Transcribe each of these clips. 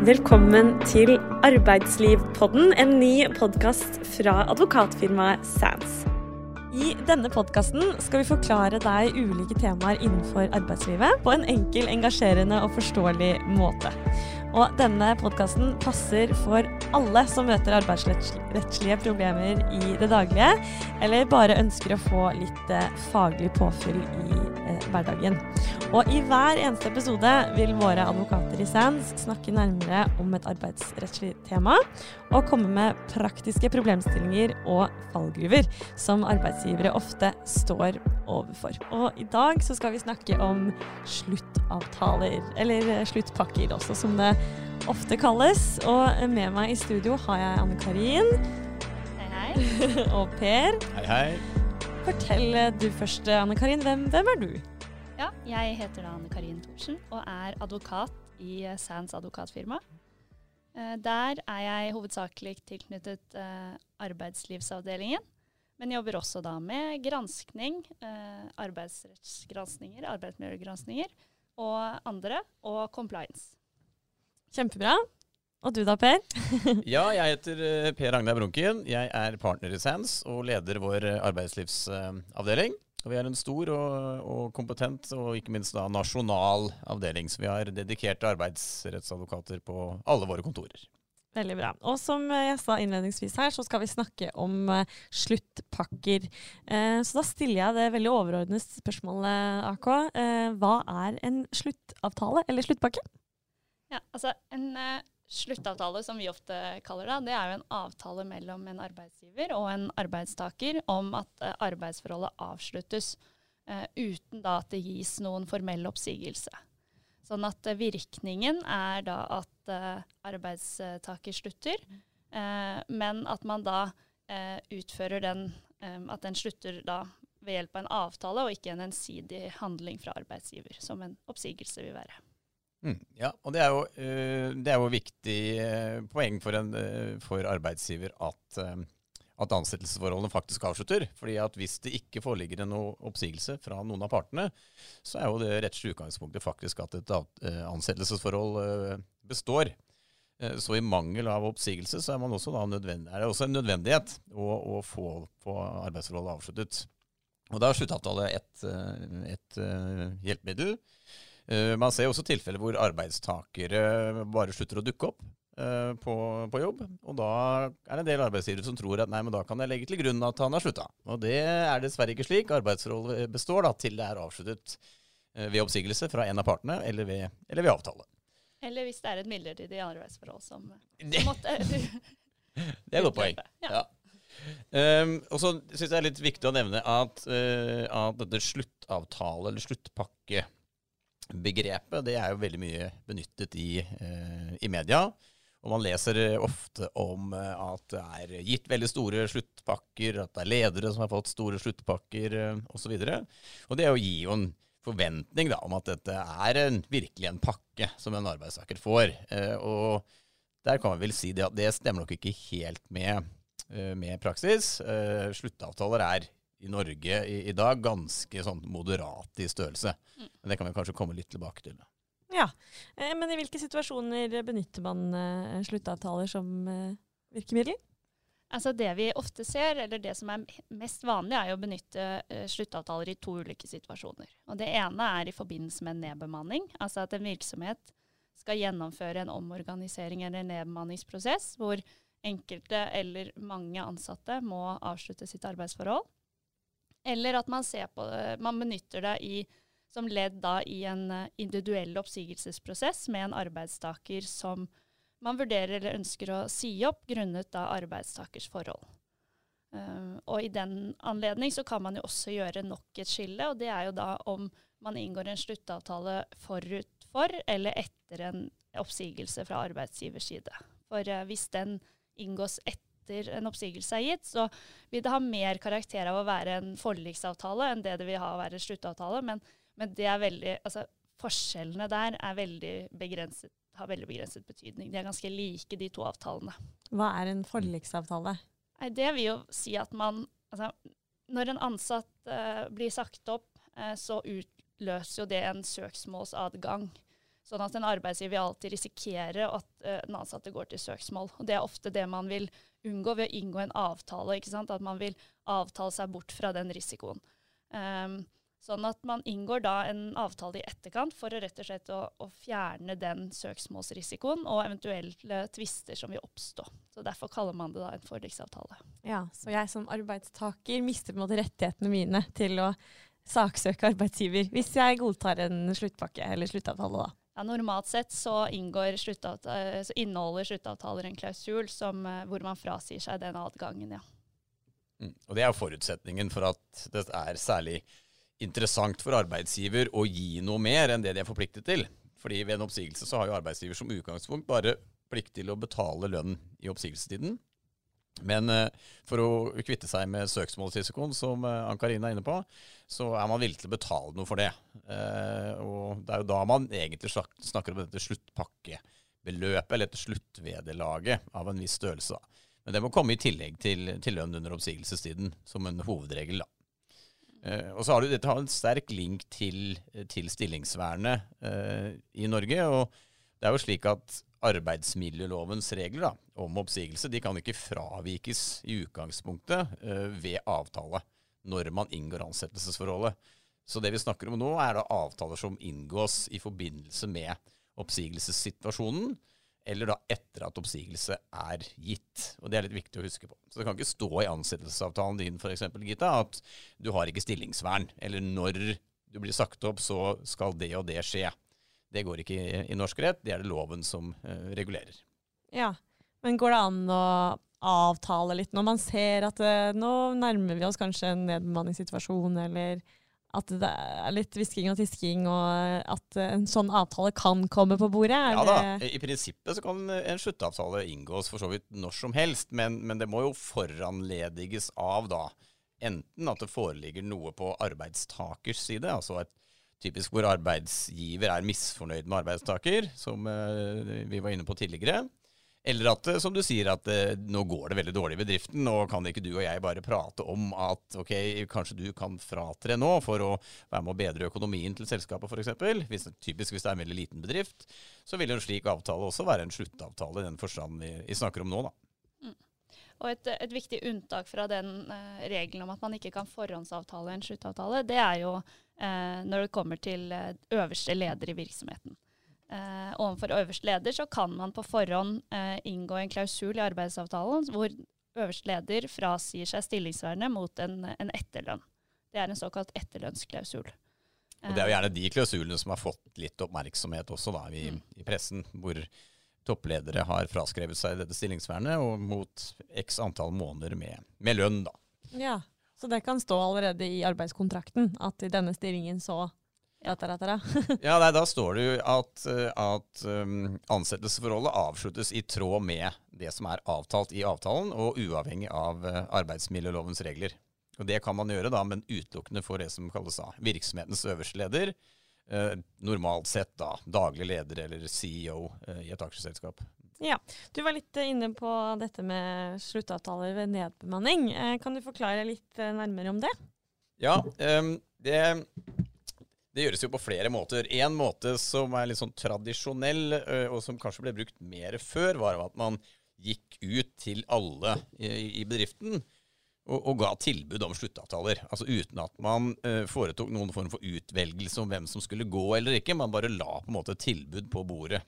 Velkommen til Arbeidslivpodden, en ny podkast fra advokatfirmaet Sands. I denne podkasten skal vi forklare deg ulike temaer innenfor arbeidslivet på en enkel, engasjerende og forståelig måte. Og denne podkasten passer for alle som møter arbeidsrettslige problemer i det daglige, eller bare ønsker å få litt eh, faglig påfyll i eh, hverdagen. Og i hver eneste episode vil våre advokater i SANS snakke nærmere om et arbeidsrettslig tema, og komme med praktiske problemstillinger og fallgruver som arbeidsgivere ofte står overfor. Og i dag så skal vi snakke om sluttavtaler, eller sluttpakker også, som det ofte kalles. Og med meg i studio har jeg Anne Karin. Hei, hei. og Per. Hei, hei. Fortell du først, Anne Karin. Hvem, hvem er du? Ja, jeg heter da Anne Karin Thorsen og er advokat i Sands advokatfirma. Eh, der er jeg hovedsakelig tilknyttet eh, arbeidslivsavdelingen, men jobber også da med granskning, eh, arbeidsrettsgranskninger, arbeidsmiljøgranskninger og andre, og compliance. Kjempebra. Og du da, Per? ja, jeg heter Per Ragnar Brunken. Jeg er partner i SANS og leder vår arbeidslivsavdeling. Og vi er en stor og, og, kompetent og ikke minst da nasjonal avdeling. Så vi har dedikerte arbeidsrettsadvokater på alle våre kontorer. Veldig bra. Og som jeg sa innledningsvis her, så skal vi snakke om sluttpakker. Så da stiller jeg det veldig overordnede spørsmålet, AK. Hva er en sluttavtale eller sluttpakke? Ja, altså en Sluttavtale, som vi ofte kaller det, det er jo en avtale mellom en arbeidsgiver og en arbeidstaker om at uh, arbeidsforholdet avsluttes uh, uten da at det gis noen formell oppsigelse. Sånn at uh, virkningen er da at arbeidstaker slutter, men at man da utfører den At den slutter da ved hjelp av en avtale og ikke en ensidig handling fra arbeidsgiver, som en oppsigelse vil være. Mm, ja, og det er jo, uh, det er jo viktig uh, poeng for, en, uh, for arbeidsgiver at, at, ansettelsesforholdene faktisk avslutter. fordi at hvis det ikke foreligger en oppsigelse fra noen av partene, så er jo det rettslige utgangspunktet faktisk at et ansettelsesforhold består. Så i mangel av oppsigelse så er, er det også en nødvendighet å, å få, få arbeidsforholdet avsluttet. Og da er sluttavtale et, et hjelpemiddel. Uh, man ser også tilfeller hvor arbeidstakere bare slutter å dukke opp uh, på, på, jobb. Og da er det en del arbeidsgivere som tror at nei, men da kan jeg legge til grunn at han har slutta. Og det er dessverre ikke slik. Arbeidsforholdet består da til det er avsluttet uh, ved oppsigelse fra en av partene eller ved, eller ved, avtale. Eller hvis det er et midlertidig arbeidsforhold som, som måtte Det er et godt poeng. Ja. ja. Um, og så syns jeg det er litt viktig å nevne at, at dette sluttavtale eller sluttpakke begrepet det er jo veldig mye benyttet i, eh, i media. Og man leser ofte om eh, at det er gitt veldig store sluttpakker, at det er ledere som har fått store sluttpakker eh, osv. Og, så og det å gi jo en forventning da, om at dette er en, virkelig en pakke som en arbeidstaker får. Eh, og der kan man vel si det at det stemmer nok ikke helt med, eh, med praksis. Eh, sluttavtaler er i Norge i, i, dag ganske sånn moderat i størrelse. Mm. Men det kan vi kanskje komme litt tilbake til. Ja, eh, Men i hvilke situasjoner benytter man eh, sluttavtaler som eh, virkemiddel? Altså Det vi ofte ser, eller det som er mest vanlig, er å benytte uh, sluttavtaler i to ulike situasjoner. Og Det ene er i forbindelse med en nedbemanning. Altså at en virksomhet skal gjennomføre en omorganisering eller en nedbemanningsprosess hvor enkelte eller mange ansatte må avslutte sitt arbeidsforhold. Eller at man, det, man benytter det i, som ledd da, i en eh, individuell oppsigelsesprosess med en arbeidstaker som man vurderer eller ønsker å si opp grunnet da arbeidstakers forhold. Uh, og I den anledning kan man jo også gjøre nok et skille, og det er jo da om man inngår en sluttavtale forut for eller etter en oppsigelse fra arbeidsgivers side. For uh, hvis den inngås etter etter en oppsigelse er gitt, så vil det ha mer karakter av å være en forliksavtale enn det det vil ha å være sluttavtale. Men, men det er veldig, altså, forskjellene der er veldig har veldig begrenset betydning. De er ganske like, de to avtalene. Hva er en forliksavtale? Det vil jo si at man altså, Når en ansatt uh, blir sagt opp, uh, så utløser jo det en søksmålsadgang Sånn at en arbeidsgiver vil alltid risikere at uh, den ansatte går til søksmål. Og Det er ofte det man vil unngå ved å inngå en avtale. At man vil avtale seg bort fra den risikoen. Um, sånn at man inngår da en avtale i etterkant for å rett og slett å, å fjerne den søksmålsrisikoen og eventuelle tvister som vil oppstå. Så Derfor kaller man det da en forliksavtale. Ja, Så jeg som arbeidstaker mister på en måte rettighetene mine til å saksøke arbeidsgiver hvis jeg godtar en sluttpakke eller sluttavtale, da. Ja, normalt sett så, så inneholder sluttavtaler en klausul som, eh, hvor man frasier seg den adgangen, ja. Mm. Og Det er forutsetningen for at det er særlig interessant for arbeidsgiver å gi noe mer enn det de er forpliktet til. Fordi ved en oppsigelse så har jo arbeidsgiver som utgangspunkt bare plikt til å betale lønn i oppsigelsestiden. Men uh, for å kvitte seg med søksmålsrisikoen, som uh, Ann-Karine er inne på, så er man villig til å betale noe for det. Uh, og det er jo da man egentlig snakker om dette sluttpakkebeløpet, eller dette sluttvederlaget av en viss størrelse. Men det må komme i tillegg til, til lønn under oppsigelsestiden, som en hovedregel. da. Og så har du, Dette har en sterk link til, til stillingsvernet i Norge. og det er jo slik at arbeidsmiljølovens regler da, om oppsigelse de kan ikke fravikes i utgangspunktet uh, ved avtale når man inngår ansettelsesforholdet. Så det vi snakker om nå, er da avtaler som inngås i forbindelse med oppsigelsessituasjonen, eller da etter at oppsigelse er gitt. Og Det er litt viktig å huske på. Så Det kan ikke stå i ansettelsesavtalen din for Gita, at du har ikke stillingsvern, eller når du blir sagt opp, så skal det og det skje. Det går ikke i, i norsk rett, det er det loven som uh, regulerer. Ja, men går det an å avtale litt når man ser at uh, nå nærmer vi oss kanskje en nedbemanningssituasjon, eller at det er litt hvisking og tisking, og at en sånn avtale kan komme på bordet? ja da, i prinsippet så kan en sluttavtale inngås for så vidt når som helst, men, men det må jo foranlediges av da enten at det foreligger noe på arbeidstakers side, altså et typisk hvor arbeidsgiver er misfornøyd med arbeidstaker, som uh, vi var inne på tidligere. Eller at, eh, som du sier, at uh, nå går det veldig dårlig i bedriften. og kan ikke du og jeg bare prate om at ok, kanskje du kan fratre nå for å være med å bedre økonomien til selskapet f.eks. Hvis, typisk hvis det er en veldig liten bedrift, så vil en slik avtale også være en sluttavtale i den forstand vi, vi snakker om nå. da. Mm. Og et, et, viktig unntak fra den uh, regelen om at man ikke kan forhåndsavtale en sluttavtale, det er jo uh, når det kommer til uh, øverste leder i virksomheten. Uh, overfor øverste leder så kan man på forhånd inngå en klausul i arbeidsavtalen hvor øverste leder frasier seg stillingsvernet mot en, en etterlønn. Det er en såkalt etterlønnsklausul. Og Det er jo gjerne de klausulene som har fått litt oppmerksomhet også da, i, mm. i pressen, hvor toppledere har fraskrevet seg dette stillingsvernet, og mot x antall måneder med, med lønn. da. Ja, Så det kan stå allerede i arbeidskontrakten at i denne stillingen så ja, ja nei, Da står det jo at, at um, ansettelsesforholdet avsluttes i tråd med det som er avtalt i avtalen, og uavhengig av uh, arbeidsmiljølovens regler. Og Det kan man gjøre, da, men utelukkende for det som kalles da, virksomhetens øverste leder, eh, normalt sett da daglig leder eller CEO eh, i et aksjeselskap. Ja, Du var litt inne på dette med sluttavtaler ved nedbemanning. Eh, kan du forklare litt eh, nærmere om det? Ja, ehm, det, det, gjøres jo på flere måter. En måte som er litt sånn tradisjonell, eh, og som kanskje ble brukt mer før, var at man gikk ut til alle i, i bedriften og, og, ga tilbud om sluttavtaler. Altså uten at man uh, foretok noen form for utvelgelse om hvem som skulle gå eller ikke. Man bare la på en måte tilbud på bordet.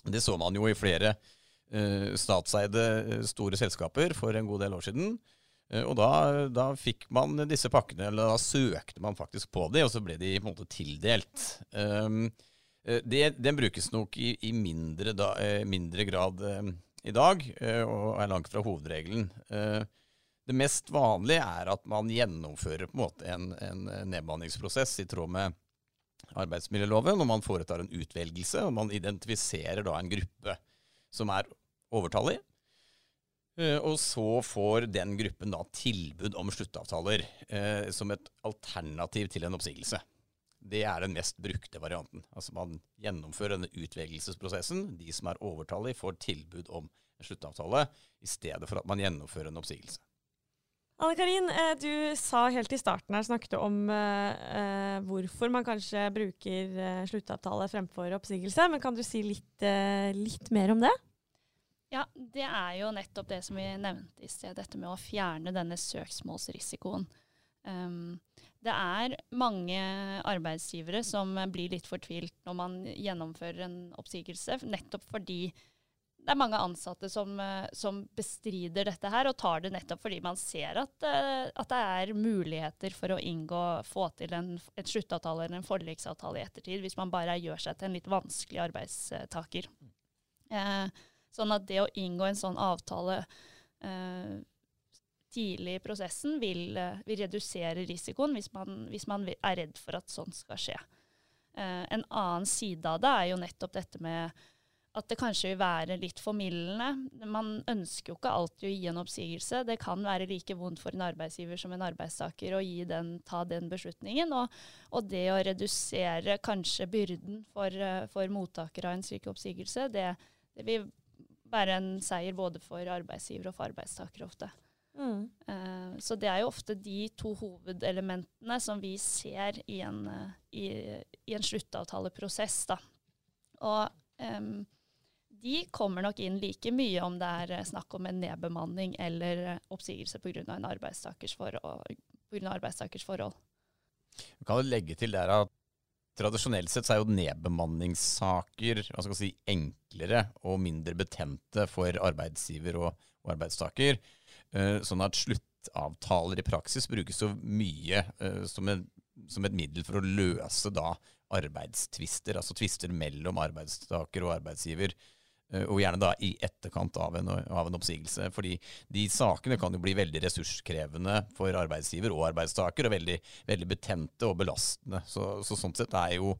Det så man jo i flere uh, statseide uh, store selskaper for en god del år siden. og da, da, fikk man disse pakkene, eller da søkte man faktisk på de, og så ble de på en måte tildelt. Um, det, den brukes nok i, i mindre, da, mindre, grad i dag, og er langt fra hovedregelen. Det mest vanlige er at man gjennomfører på en måte en, en nedbemanningsprosess i tråd med arbeidsmiljøloven, og man foretar en utvelgelse, og man identifiserer da en gruppe som er overtallig. Eh, og så får den gruppen da tilbud om sluttavtaler eh, som et alternativ til en oppsigelse. Det er den mest brukte varianten. Altså Man gjennomfører denne utvelgelsesprosessen. De som er overtallige, får tilbud om en sluttavtale, i stedet for at man gjennomfører en oppsigelse. Anne Karin, eh, du sa helt i starten her, snakket om uh, hvorfor man kanskje bruker uh, sluttavtale fremfor oppsigelse. Men kan du si litt, uh, litt, mer om det? Ja, det er jo nettopp det som vi nevnte i sted, dette med å fjerne denne søksmålsrisikoen. Um, det er mange arbeidsgivere som blir litt fortvilt når man gjennomfører en oppsigelse, nettopp fordi det er mange ansatte som, eh, som, bestrider dette her, og tar det nettopp fordi man ser at, eh, at det er muligheter for å inngå, få til en, en sluttavtale eller en forliksavtale i ettertid, hvis man bare gjør seg til en litt vanskelig arbeidstaker. Eh, sånn at det å inngå en sånn avtale eh, tidlig i prosessen vil, eh, vil redusere risikoen hvis man, hvis man, er redd for at sånt skal skje. Eh, en annen side av det er jo nettopp dette med at det kanskje vil være litt formildende. Man ønsker jo ikke alltid å gi en oppsigelse. Det kan være like vondt for en arbeidsgiver som en arbeidstaker å den, ta den beslutningen. Og, og, det å redusere kanskje byrden for, eh, for mottaker av en slik oppsigelse, det, det, vil være en seier både for arbeidsgiver og for arbeidstaker ofte. Mm. Uh, så det er jo ofte de to hovedelementene som vi ser i en, uh, i, i en sluttavtaleprosess. Da. Og um, de kommer nok inn like mye om det er eh, snakk om en nedbemanning eller eh, oppsigelse pga. arbeidstakers arbeidstakers forhold. Vi kan legge til der at Tradisjonelt sett så er jo nedbemanningssaker si, enklere og mindre betente for arbeidsgiver og, og arbeidstaker. Uh, sånn at sluttavtaler i praksis brukes så mye som, en, som, et middel for å løse da arbeidstvister, altså tvister mellom arbeidstaker og arbeidsgiver. Eh, og gjerne da i etterkant av en, av en, oppsigelse. Fordi de sakene kan jo bli veldig ressurskrevende for arbeidsgiver og arbeidstaker, og veldig, veldig betente og belastende. Så, så sånn sett er jo,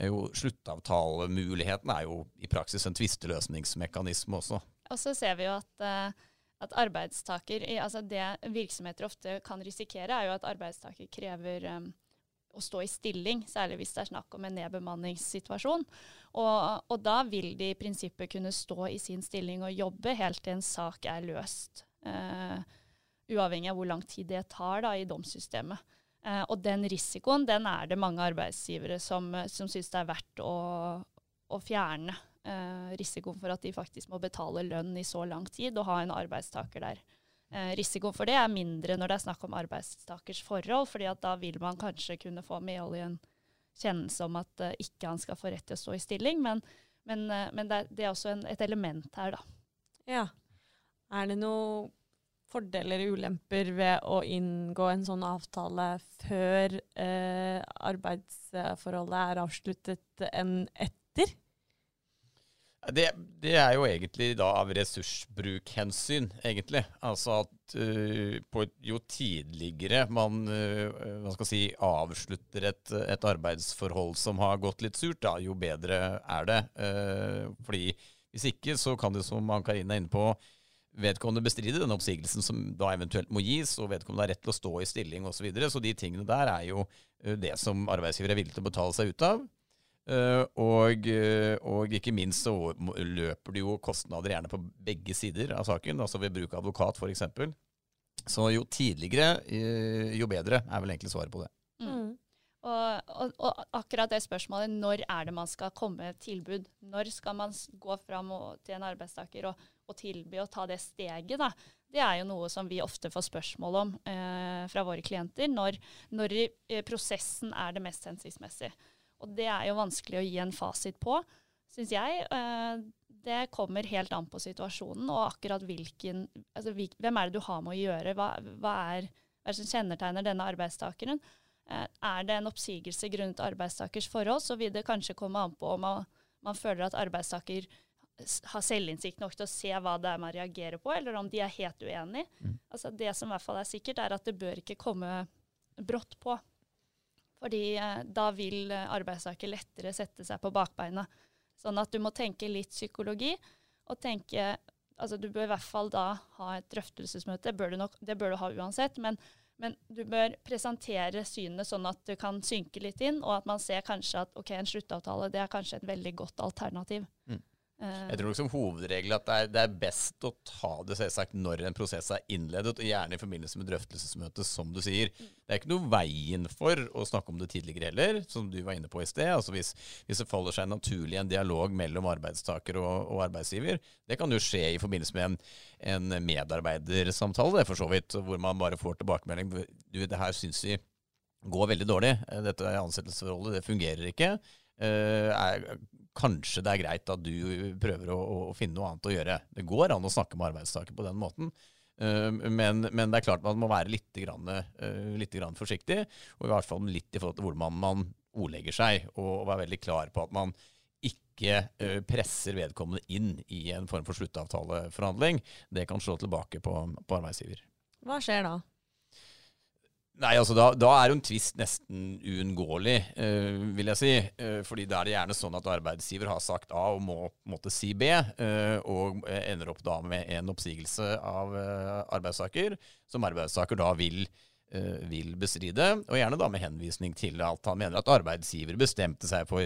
jo sluttavtalemuligheten er jo i praksis en tvisteløsningsmekanisme også. Og så ser vi jo at, eh, at arbeidstaker, altså Det virksomheter ofte kan risikere, er jo at arbeidstaker krever um, å stå i stilling, særlig hvis det er snakk om en nedbemanningssituasjon. Og, og, da vil de i prinsippet kunne stå i sin stilling og jobbe helt til en sak er løst. Uh, uavhengig av hvor lang tid det tar da, i domssystemet. Uh, og den risikoen den er det mange arbeidsgivere som, som syns det er verdt å, å fjerne. Uh, risikoen for at de faktisk må betale lønn i så lang tid og ha en arbeidstaker der. Eh, risikoen for det er mindre når det er snakk om arbeidstakers forhold, fordi da vil man kanskje kunne få medhold i en kjennelse om at uh, ikke han skal få rett til å stå i stilling. Men, men, uh, men det, er, det, er, også en, et element her, da. Ja. Er det noen fordeler og ulemper ved å inngå en sånn avtale før uh, arbeidsforholdet er avsluttet enn etter? Det, det, er jo egentlig da av ressursbrukhensyn, egentlig. Altså at uh, på, jo tidligere man uh, hva skal si, avslutter et, et, arbeidsforhold som har gått litt surt, da, jo bedre er det. Uh, fordi hvis ikke, så kan det, som Ann Karin er inne på, vedkommende bestride denne oppsigelsen som da eventuelt må gis, og vedkommende har rett til å stå i stilling osv. Så, videre. så de tingene der er jo det som arbeidsgiver er villig til å betale seg ut av. Uh, og, uh, og, ikke minst så løper det jo kostnader gjerne på begge sider av saken, altså ved bruk av advokat f.eks. Så jo tidligere, uh, jo bedre, er vel egentlig svaret på det. Mm. Og, og, og, akkurat det spørsmålet, når er det man skal komme med tilbud? Når skal man gå fram og, til en arbeidstaker og, tilby å ta det steget? Da? Det er jo noe som vi ofte får spørsmål om eh, fra våre klienter. Når, når prosessen er det mest hensiktsmessige. Og det er jo vanskelig å gi en fasit på, syns jeg. Eh, det kommer helt an på situasjonen og akkurat hvilken altså, Hvem er det du har med å gjøre? Hva, hva, er, hva er det som kjennetegner denne arbeidstakeren? Eh, er det en oppsigelse grunnet arbeidstakers forhold, så vil det kanskje komme an på om man, man føler at arbeidstaker har selvinnsikt nok til å se hva det er man reagerer på, eller om de er helt uenig. Mm. Altså det som i hvert fall er sikkert, er at det bør ikke komme brått på. Fordi eh, da vil eh, arbeidstaker lettere sette seg på bakbeina. Sånn at du må tenke litt psykologi, og tenke Altså du bør i hvert fall da ha et drøftelsesmøte, det bør nok, det bør du ha uansett. Men, men, du bør presentere synet sånn at du kan synke litt inn, og at man ser kanskje at ok, en sluttavtale det er kanskje et veldig godt alternativ. Mm. Jeg tror nok som hovedregel at det er, det er, best å ta det selvsagt når en prosess er innledet, og gjerne i forbindelse med drøftelsesmøte, som du sier. Det er ikke noe veien for å snakke om det tidligere heller, som du var inne på i sted. Altså hvis, hvis det faller seg naturlig en dialog mellom arbeidstaker og, og, arbeidsgiver, det kan jo skje i forbindelse med en, en medarbeidersamtale, det for så vidt, hvor man bare får tilbakemelding. Du, det her syns vi går veldig dårlig. Dette ansettelsesforholdet, det fungerer ikke. Uh, er, kanskje det er greit at du prøver å, å, finne noe annet å gjøre. Det går an å snakke med arbeidstaker på den måten. Men, men, det er klart man må være litt, grann, uh, litt grann forsiktig, og i hvert fall litt i forhold til hvordan man ordlegger seg, og være veldig klar på at man ikke uh, presser vedkommende inn i en form for sluttavtaleforhandling. Det kan slå tilbake på, på arbeidsgiver. Hva skjer da? Nei, altså da, da, er jo en tvist nesten uunngåelig, uh, vil jeg si. Uh, fordi da er det gjerne sånn at arbeidsgiver har sagt A og må måtte si B, uh, og ender opp da med en oppsigelse av arbeidstaker, som arbeidstaker da vil, vil, bestride. Og gjerne da med henvisning til at han mener at arbeidsgiver bestemte seg for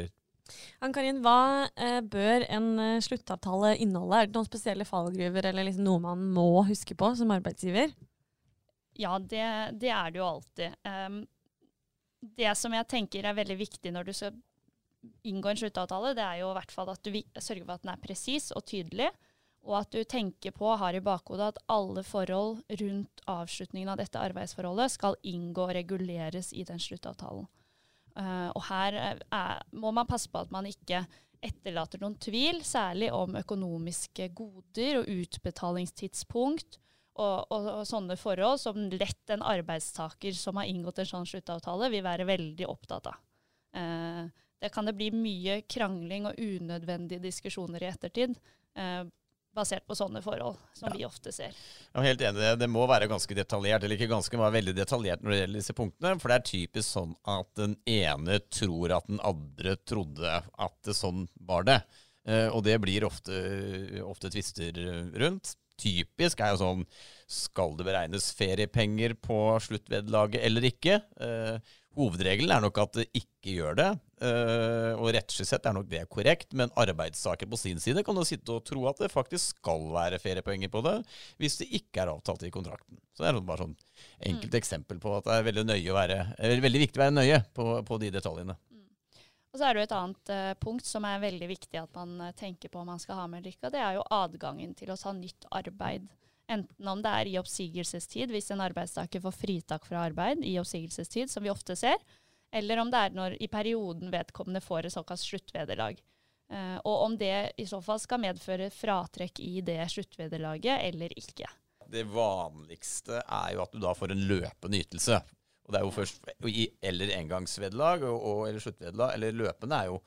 Ann-Karin, hva bør en sluttavtale inneholde? Er det noen spesielle fallgruver eller liksom noe man må huske på som arbeidsgiver? Ja, det, det, er det jo alltid. Um, det som jeg tenker er veldig viktig når du skal inngå en sluttavtale, det er jo i hvert fall at du sørger for at den er presis og tydelig, og at du tenker på og har i bakhodet at alle forhold rundt avslutningen av dette arbeidsforholdet skal inngå og reguleres i den sluttavtalen. Uh, og her er, må man passe på at man ikke etterlater noen tvil, særlig om økonomiske goder og utbetalingstidspunkt og, og, og, sånne forhold som lett en arbeidstaker som har inngått en sånn sluttavtale, vil være veldig opptatt av. Eh, det kan det bli mye krangling og unødvendige diskusjoner i ettertid. Eh, basert på sånne forhold, som ja. vi ofte ser. Jeg er helt enig. Det må være ganske detaljert, eller ikke ganske, men veldig detaljert når det gjelder disse punktene. For det er typisk sånn at den ene tror at den andre trodde at det sånn var det. Eh, og det blir ofte, ofte tvister rundt typisk er jo sånn Skal det beregnes feriepenger på sluttvederlaget eller ikke? Eh, hovedregelen er nok at det ikke gjør det. Eh, og rettslig sett er nok det korrekt, men arbeidstaker på sin side kan jo sitte og tro at det faktisk skal være feriepenger på det, hvis det ikke er avtalt i kontrakten. Så det er bare sånn enkelt mm. eksempel på at det er veldig, være, veldig viktig å være nøye på, på de detaljene. Og så er det jo et annet uh, punkt som er veldig viktig at man uh, tenker på om man skal ha med eller ikke, og det er jo adgangen til å ta nytt arbeid. Enten om det er i oppsigelsestid, hvis en arbeidstaker får fritak fra arbeid i oppsigelsestid, som vi ofte ser, eller om det er når i perioden vedkommende får et såkalt sluttvederlag. Uh, og om det i så fall skal medføre fratrekk i det sluttvederlaget eller ikke. Det vanligste er jo at du da får en løpende ytelse. Og det er jo først, Eller engangsvederlag eller sluttvederlag. Eller løpende er jo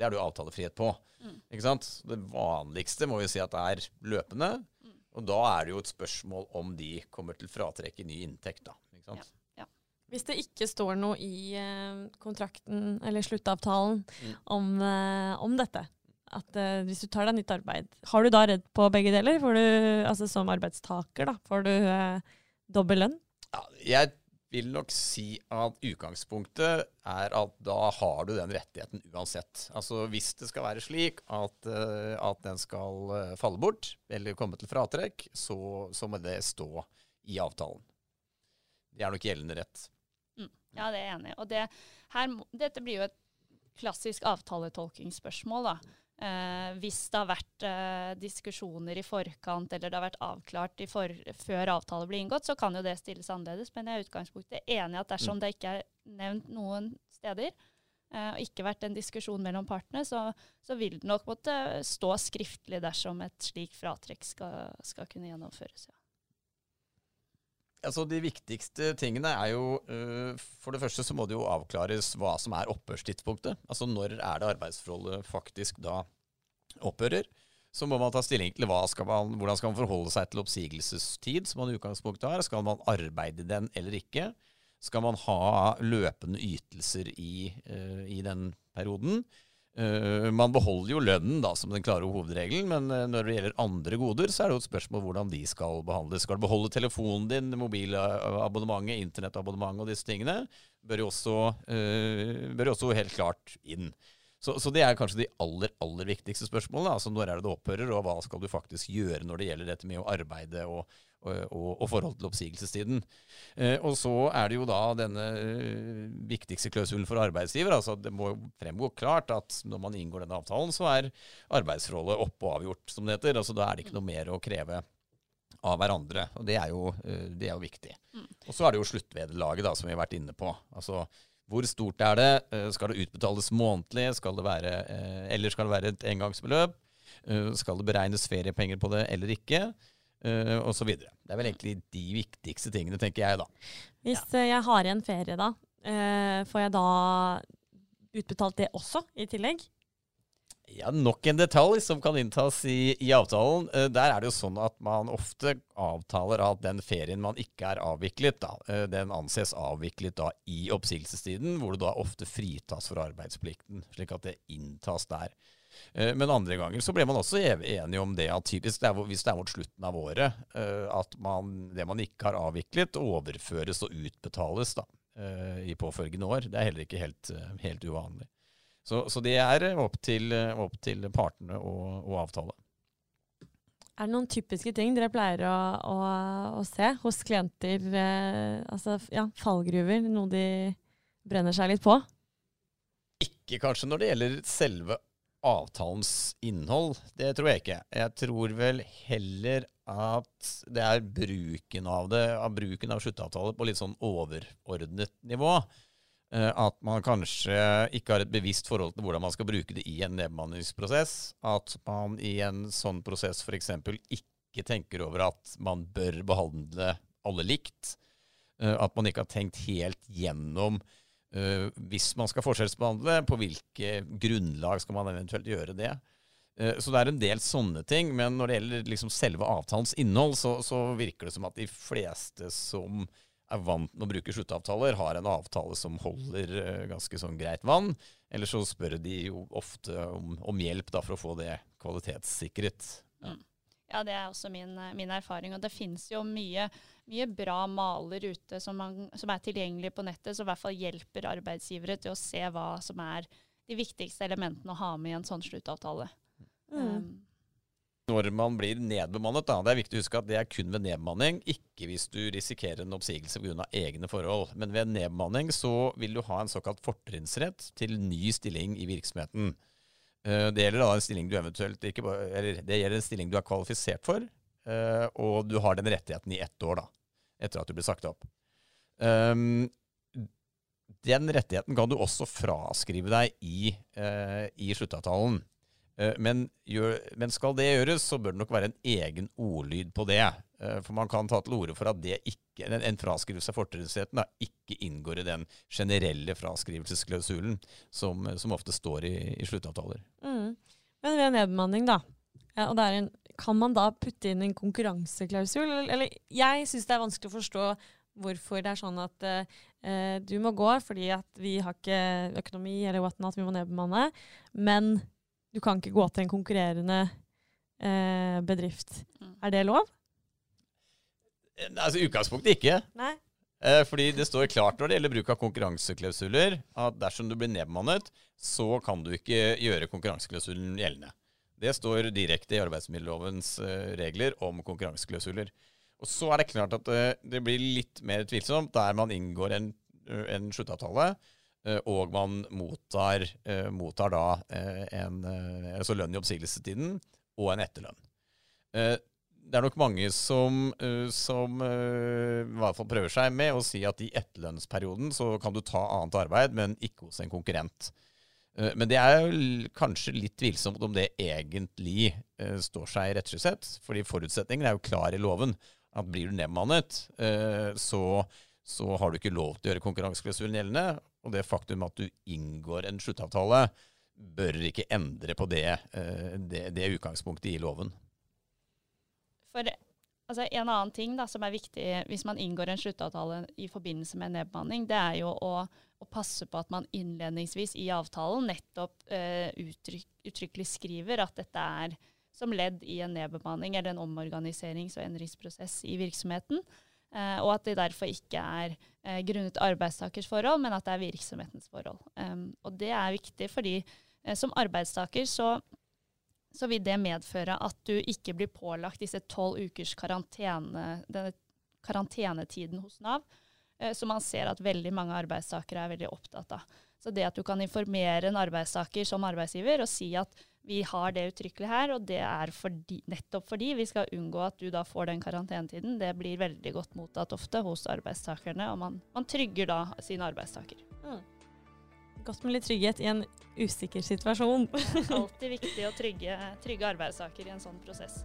det er det jo avtalefrihet på. Mm. Ikke sant? Det vanligste må vi si at det er løpende. Mm. Og da er det jo et spørsmål om de kommer til fratrekk i ny inntekt. da. Ikke sant? Ja. Ja. Hvis det ikke står noe i eh, kontrakten eller sluttavtalen mm. om, eh, om, dette, at uh, hvis du tar deg nytt arbeid, har du da redd på begge deler? Får du, altså Som arbeidstaker, da, får du uh, dobbel lønn? Ja, jeg vil nok si at utgangspunktet er at da har du den rettigheten uansett. Altså Hvis det skal være slik at, uh, at den skal uh, falle bort, eller komme til fratrekk, så, så, må det stå i avtalen. Det er nok gjeldende rett. Mm. Ja, det er jeg enig i. Dette blir jo et klassisk avtaletolkingsspørsmål. da. Eh, hvis det har vært eh, diskusjoner i forkant eller det har vært avklart for, før avtale blir inngått, så kan jo det stilles annerledes. Men jeg er i utgangspunktet enig i at dersom mm. det ikke er nevnt noen steder, eh, og ikke vært en diskusjon mellom partene, så, så, vil det nok måtte stå skriftlig dersom et slikt fratrekk skal, skal kunne gjennomføres. Ja. Altså De viktigste tingene er jo uh, For det første så må det jo avklares hva som er opphørstidspunktet. Altså når er det arbeidsforholdet faktisk da opphører. Så må man ta stilling til skal man, hvordan skal man forholde seg til oppsigelsestid, som man i utgangspunktet har. Skal man arbeide den eller ikke? Skal man ha løpende ytelser i, uh, i den perioden? Uh, man beholder jo lønnen da, som den klare hovedregelen, men uh, når det gjelder andre goder, så er det jo et spørsmål hvordan de skal behandles. Skal du beholde telefonen din, mobilabonnementet, internettabonnementet og disse tingene, bør jo også, uh, bør jo også helt klart inn. Så, så, det er kanskje de aller aller viktigste spørsmålene. altså Når er det det opphører, og hva skal du faktisk gjøre når det gjelder dette med å arbeide og, og, og, og forhold til oppsigelsestiden. Eh, og så er det jo da denne eh, viktigste klausulen for arbeidsgiver. altså Det må fremgå klart at når man inngår denne avtalen, så er arbeidsforholdet oppe og avgjort, som det heter. altså Da er det ikke noe mer å kreve av hverandre. og Det er jo, eh, det er jo viktig. Mm. Og så er det jo sluttvederlaget, da, som vi har vært inne på. altså hvor stort er det? Eh, skal det utbetales månedlig? Skal det være, eh, eller skal det være et engangsbeløp? Eh, skal det beregnes feriepenger på det eller ikke? Og så videre. Det er vel egentlig de viktigste tingene, tenker jeg da. Hvis ja. jeg har igjen ferie da, får jeg da utbetalt det også i tillegg? Ja, Nok en detalj som kan inntas i, i, avtalen. Eh, der er det jo sånn at man ofte avtaler at den ferien man ikke er avviklet, da, eh, den anses avviklet da i oppsigelsestiden, hvor du da ofte fritas for arbeidsplikten, slik at det inntas der. Eh, men andre ganger så ble man også enige om det at typisk det er, hvis det er mot slutten av året, at man, det man ikke har avviklet, overføres og utbetales da, i påfølgende år. Det er heller ikke helt, helt uvanlig. Så, så det er opp til, opp til partene å, å, avtale. Er det noen typiske ting dere pleier å, å, å se hos klienter? Eh, altså ja, fallgruver, noe de brenner seg litt på? Ikke kanskje når det gjelder selve avtalens innhold. Det tror jeg ikke. Jeg tror vel heller at det er bruken av det, av bruken av sluttavtale på litt sånn overordnet nivå. Eh, at man kanskje ikke har et bevisst forhold til hvordan man skal bruke det i en nedbemanningsprosess. At man i en sånn prosess f.eks. ikke tenker over at man bør behandle alle likt. Eh, at man ikke har tenkt helt gjennom hvis man skal forskjellsbehandle, på hvilke grunnlag skal man eventuelt gjøre det. Uh, så det er en del sånne ting. Men når det gjelder liksom selve avtalens innhold, så, så virker det som at de fleste som er vant med å bruke sluttavtaler, har en avtale som holder uh, ganske sånn greit vann. Eller så spør de jo ofte om, om hjelp da, for å få det kvalitetssikret. Ja. Ja det er også min, eh, min, erfaring. Og det finnes jo mye, mye bra maler ute som, man, som, er tilgjengelig på nettet, som i hvert fall hjelper arbeidsgivere til å se hva som er de viktigste elementene å ha med i en sånn sluttavtale. Mm. Um, når man blir nedbemannet. Da. Det er viktig å huske at det er kun ved nedbemanning, ikke hvis du risikerer en oppsigelse pga. egne forhold. Men ved nedbemanning så vil du ha en såkalt fortrinnsrett til ny stilling i virksomheten. Eh, det gjelder da en stilling du eventuelt ikke, eller det gjelder en stilling du er kvalifisert for, eh, og du har den rettigheten i ett år da, etter at du blir sagt opp. Ehm, den rettigheten kan du også fraskrive deg i, eh, i sluttavtalen. Men, men, skal det gjøres, så bør det nok være en egen ordlyd på det. Eh, for man kan ta til orde for at ikke, en fraskrivelse av fortrinnsretten ikke inngår i den generelle fraskrivelsesklausulen som, som ofte står i, i sluttavtaler. Mm. Men ved nedbemanning, da. Ja, en, kan man da putte inn en konkurranseklausul? Eller, eller jeg syns det er vanskelig å forstå hvorfor det er sånn at uh, du må gå fordi at vi har ikke økonomi eller whatnot, vi må nedbemanne. Men du kan ikke gå til en konkurrerende uh, bedrift. Mm. Er det lov? Altså utgangspunktet ikke. Nei. Eh, fordi det står klart når det gjelder bruk av konkurranseklausuler, at dersom du blir nedbemannet, så kan du ikke gjøre konkurranseklausulen gjeldende. Det står direkte i arbeidsmiljølovens eh, regler om konkurranseklausuler. Og så er det klart at det, eh, blir litt mer tvilsomt der man inngår en, en sluttavtale og man mottar, mottar da en, altså lønn i oppsigelsestiden og en etterlønn. Det er nok mange som, som i hvert fall prøver seg med å si at i etterlønnsperioden så kan du ta annet arbeid, men ikke hos en konkurrent. Men det er jo kanskje litt tvilsomt om det egentlig står seg rettslig sett. fordi forutsetningen er jo klar i loven. At blir du nedmannet, så, så har du ikke lov til å gjøre konkurranseklausulen gjeldende. Og det faktum at du inngår en sluttavtale, bør ikke endre på det, eh, det, det utgangspunktet i loven. For altså, En annen ting da, som er viktig hvis man inngår en sluttavtale i forbindelse med nedbemanning, det er jo å, å, passe på at man innledningsvis i avtalen nettopp uh, uttrykk, uttrykkelig skriver at dette er som ledd i en nedbemanning eller en omorganiserings- og endringsprosess i virksomheten. Uh, og at det derfor ikke er uh, grunnet arbeidstakers forhold, men at det er virksomhetens forhold. Um, og det er viktig fordi Eh, som arbeidstaker så, så vil det medføre at du ikke blir pålagt disse tolv ukers karantene, denne karantenetiden hos Nav, eh, som man ser at veldig mange arbeidstakere er veldig opptatt av. Så det at du kan informere en arbeidstaker som arbeidsgiver og si at vi har det uttrykkelig her, og det er fordi, nettopp fordi vi skal unngå at du da får den karantenetiden, det blir veldig godt mottatt ofte hos arbeidstakerne, og man, man trygger da sin arbeidstaker. Mm. Godt med litt trygghet i en usikker situasjon. Alltid viktig å trygge, trygge arbeidssaker i en sånn prosess.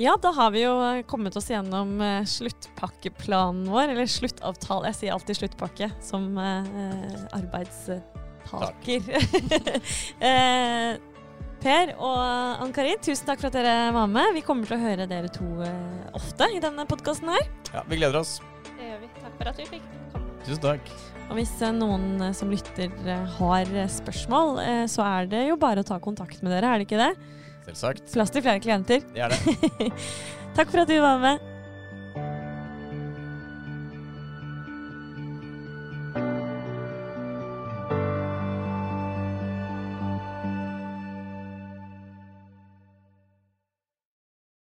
Ja, da har vi jo kommet oss gjennom uh, sluttpakkeplanen vår, eller sluttavtale. Jeg sier alltid sluttpakke som eh, arbeidstaker. eh, Per og Ann-Karin, tusen takk for at dere var med. Vi kommer til å høre dere to ofte i denne podkasten her. Ja, vi gleder oss. Det gjør vi. Takk for at vi fikk komme. Tusen takk. Og hvis noen som lytter har spørsmål, så er det jo bare å ta kontakt med dere, er det ikke det? Selvsagt. Plass til flere klienter. Det er det. Takk for at du var med.